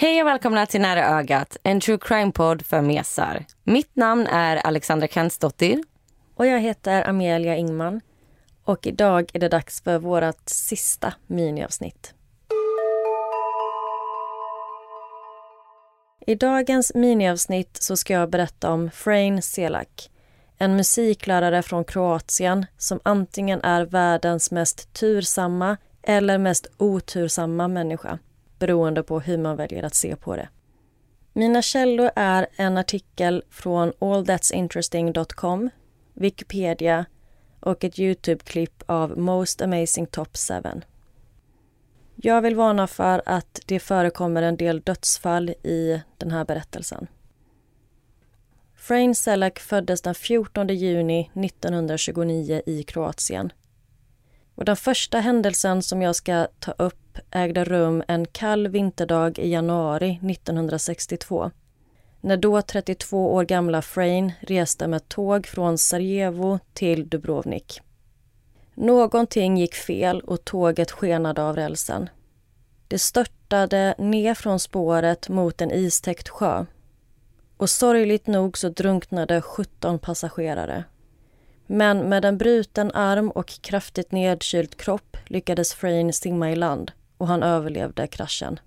Hej och välkomna till Nära ögat, en true crime-podd för mesar. Mitt namn är Alexandra Kentsdottir. Och jag heter Amelia Ingman. Och idag är det dags för vårt sista miniavsnitt. I dagens miniavsnitt så ska jag berätta om Frane Selak. En musiklärare från Kroatien som antingen är världens mest tursamma eller mest otursamma människa beroende på hur man väljer att se på det. Mina källor är en artikel från allthat'sinteresting.com, Wikipedia och ett Youtube-klipp av Most Amazing Top 7. Jag vill varna för att det förekommer en del dödsfall i den här berättelsen. Frain Selak föddes den 14 juni 1929 i Kroatien. Och den första händelsen som jag ska ta upp ägde rum en kall vinterdag i januari 1962 när då 32 år gamla Frain reste med tåg från Sarajevo till Dubrovnik. Någonting gick fel och tåget skenade av rälsen. Det störtade ner från spåret mot en istäckt sjö. Och sorgligt nog så drunknade 17 passagerare. Men med en bruten arm och kraftigt nedkyld kropp lyckades Frain simma i land och han överlevde kraschen.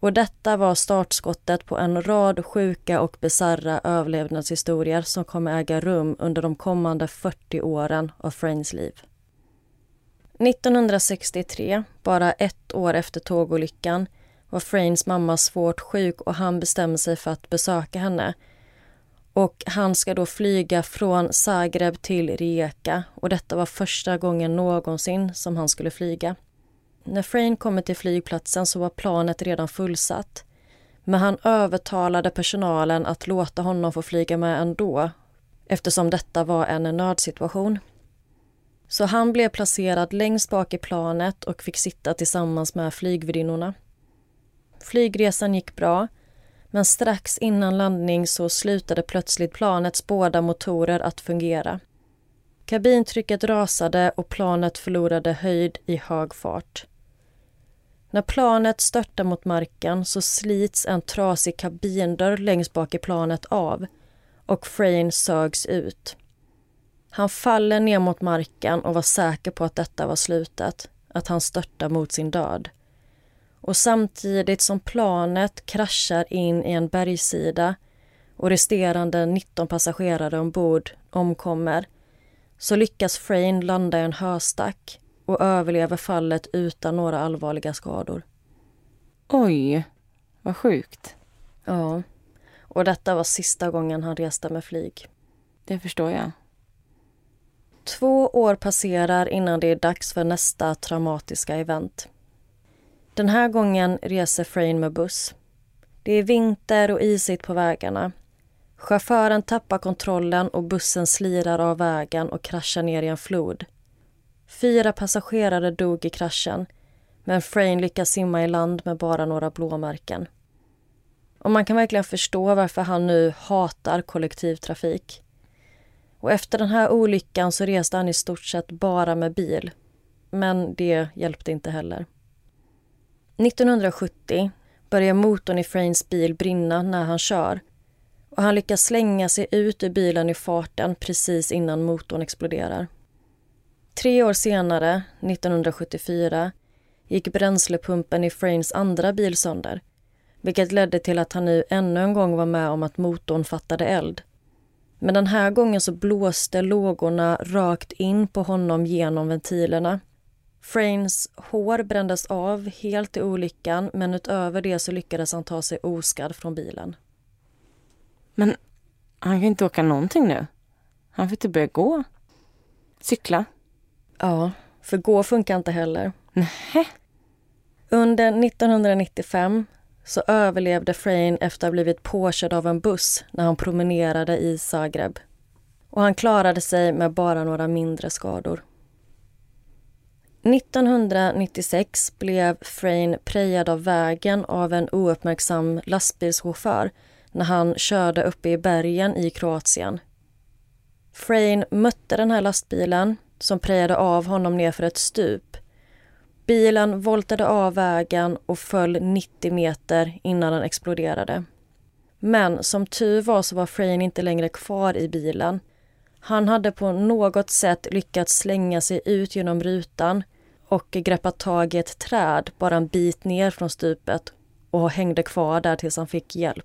Och detta var startskottet på en rad sjuka och bisarra överlevnadshistorier som kommer äga rum under de kommande 40 åren av Frains liv. 1963, bara ett år efter tågolyckan, var Frains mamma svårt sjuk och han bestämde sig för att besöka henne. Och han ska då flyga från Zagreb till Rijeka och detta var första gången någonsin som han skulle flyga. När Frayne kommer till flygplatsen så var planet redan fullsatt. Men han övertalade personalen att låta honom få flyga med ändå eftersom detta var en nödsituation. Så han blev placerad längst bak i planet och fick sitta tillsammans med flygvärdinnorna. Flygresan gick bra, men strax innan landning så slutade plötsligt planets båda motorer att fungera. Kabintrycket rasade och planet förlorade höjd i hög fart. När planet störtar mot marken så slits en trasig kabindörr längst bak i planet av och Frain sögs ut. Han faller ner mot marken och var säker på att detta var slutet, att han störtar mot sin död. Och samtidigt som planet kraschar in i en bergssida och resterande 19 passagerare ombord omkommer så lyckas Frain landa i en höstack och överlever fallet utan några allvarliga skador. Oj, vad sjukt. Ja, och detta var sista gången han reste med flyg. Det förstår jag. Två år passerar innan det är dags för nästa traumatiska event. Den här gången reser Frain med buss. Det är vinter och isigt på vägarna. Chauffören tappar kontrollen och bussen slirar av vägen och kraschar ner i en flod. Fyra passagerare dog i kraschen men Frain lyckas simma i land med bara några blåmärken. Och man kan verkligen förstå varför han nu hatar kollektivtrafik. Och efter den här olyckan så reste han i stort sett bara med bil. Men det hjälpte inte heller. 1970 börjar motorn i Frains bil brinna när han kör och han lyckas slänga sig ut ur bilen i farten precis innan motorn exploderar. Tre år senare, 1974, gick bränslepumpen i Frains andra bil sönder vilket ledde till att han nu ännu en gång var med om att motorn fattade eld. Men den här gången så blåste lågorna rakt in på honom genom ventilerna. Frains hår brändes av helt i olyckan men utöver det så lyckades han ta sig oskadd från bilen. Men Han kan inte åka någonting nu. Han får inte börja gå. Cykla. Ja, för gå funkar inte heller. Nähä. Under 1995 så överlevde Frayne efter att ha blivit påkörd av en buss när han promenerade i Zagreb. Och han klarade sig med bara några mindre skador. 1996 blev Frayne prejad av vägen av en ouppmärksam lastbilschaufför när han körde uppe i bergen i Kroatien. Frayne mötte den här lastbilen som prejade av honom nerför ett stup. Bilen voltade av vägen och föll 90 meter innan den exploderade. Men som tur var så var Frayne inte längre kvar i bilen. Han hade på något sätt lyckats slänga sig ut genom rutan och greppat tag i ett träd bara en bit ner från stupet och hängde kvar där tills han fick hjälp.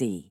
see.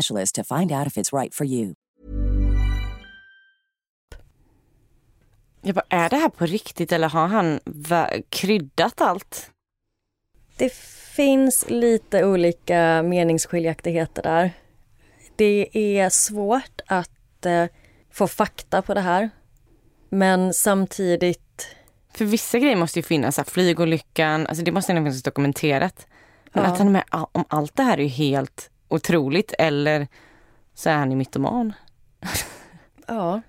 to find out if it's right for you. Jag bara, är det här på riktigt eller har han kryddat allt? Det finns lite olika meningsskiljaktigheter där. Det är svårt att eh, få fakta på det här. Men samtidigt... För vissa grejer måste ju finnas, så här, flygolyckan, alltså det måste ändå finnas dokumenterat. Men ja. att han är med om allt det här är ju helt otroligt eller så är han ju mytoman. ja.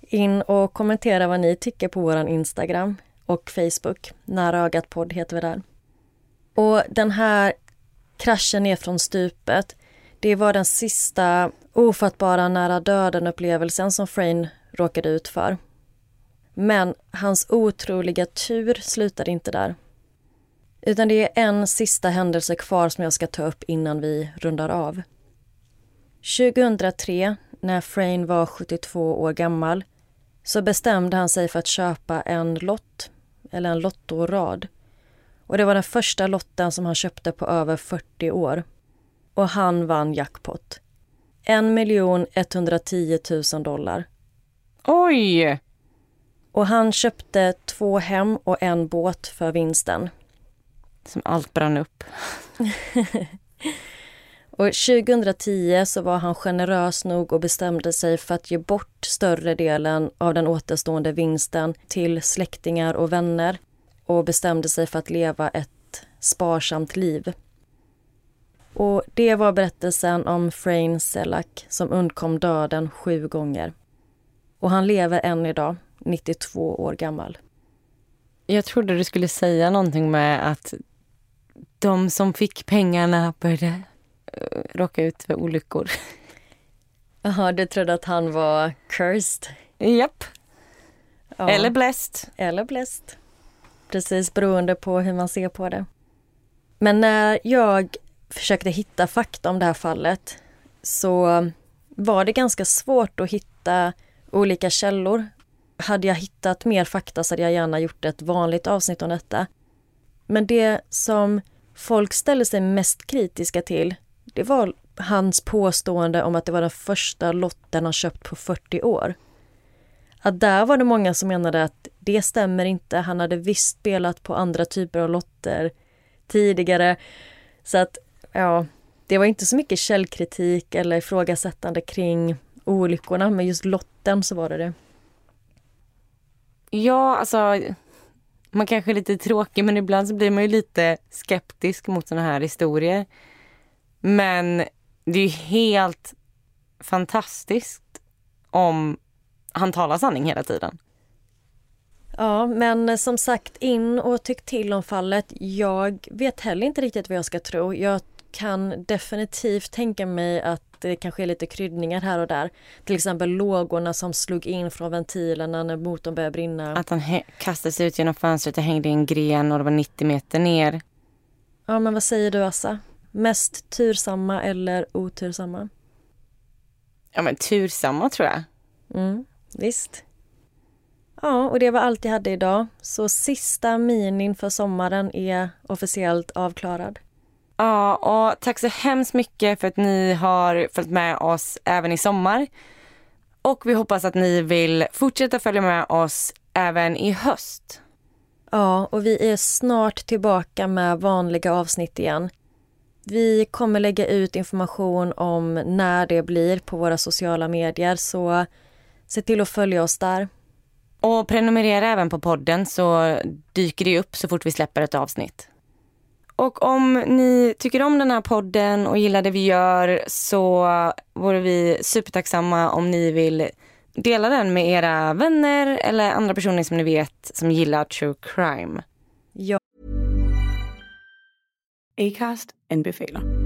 In och kommentera vad ni tycker på våran Instagram och Facebook. Nära ögat podd heter vi där. Och den här kraschen ner från stupet, det var den sista ofattbara nära döden-upplevelsen som Frayne råkade ut för. Men hans otroliga tur slutade inte där. Utan det är en sista händelse kvar som jag ska ta upp innan vi rundar av. 2003, när Frayne var 72 år gammal, så bestämde han sig för att köpa en lott, eller en lottorad. Och det var den första lotten som han köpte på över 40 år. Och han vann jackpot. 1 110 000 dollar. Oj! Och han köpte två hem och en båt för vinsten. Som allt brann upp. och 2010 så var han generös nog och bestämde sig för att ge bort större delen av den återstående vinsten till släktingar och vänner och bestämde sig för att leva ett sparsamt liv. Och det var berättelsen om Frain Selak som undkom döden sju gånger. Och han lever än idag, 92 år gammal. Jag trodde du skulle säga någonting med att de som fick pengarna började uh, råka ut för olyckor. Jaha, du trodde att han var cursed? Japp. Ja. Eller blessed. Eller blessed. Precis beroende på hur man ser på det. Men när jag försökte hitta fakta om det här fallet så var det ganska svårt att hitta olika källor. Hade jag hittat mer fakta så hade jag gärna gjort ett vanligt avsnitt om detta. Men det som folk ställde sig mest kritiska till, det var hans påstående om att det var den första lotten han köpt på 40 år. Att där var det många som menade att det stämmer inte. Han hade visst spelat på andra typer av lotter tidigare. Så att, ja, det var inte så mycket källkritik eller ifrågasättande kring olyckorna, men just lotten så var det det. Ja, alltså man kanske är lite tråkig men ibland så blir man ju lite skeptisk mot såna här historier. Men det är ju helt fantastiskt om han talar sanning hela tiden. Ja, men som sagt in och tyck till om fallet. Jag vet heller inte riktigt vad jag ska tro. Jag kan definitivt tänka mig att det kanske är lite kryddningar här och där. Till exempel lågorna som slog in från ventilerna när motorn började brinna. Att han kastade sig ut genom fönstret och hängde i en gren och det var 90 meter ner. Ja, men vad säger du Assa? Mest tursamma eller otursamma? Ja, men tursamma tror jag. Mm, visst. Ja, och det var allt jag hade idag. Så sista minin för sommaren är officiellt avklarad. Ja, och tack så hemskt mycket för att ni har följt med oss även i sommar. Och vi hoppas att ni vill fortsätta följa med oss även i höst. Ja, och vi är snart tillbaka med vanliga avsnitt igen. Vi kommer lägga ut information om när det blir på våra sociala medier så se till att följa oss där. Och prenumerera även på podden så dyker det upp så fort vi släpper ett avsnitt. Och om ni tycker om den här podden och gillar det vi gör så vore vi supertacksamma om ni vill dela den med era vänner eller andra personer som ni vet som gillar true crime. Ja. Acast anbefaler.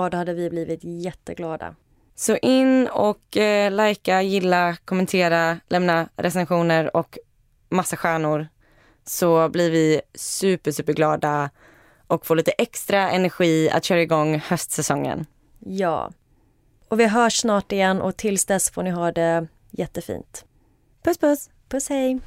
Ja, då hade vi blivit jätteglada. Så in och eh, likea, gilla, kommentera, lämna recensioner och massa stjärnor så blir vi super, super glada och får lite extra energi att köra igång höstsäsongen. Ja. Och vi hörs snart igen och tills dess får ni ha det jättefint. Puss puss! Puss hej!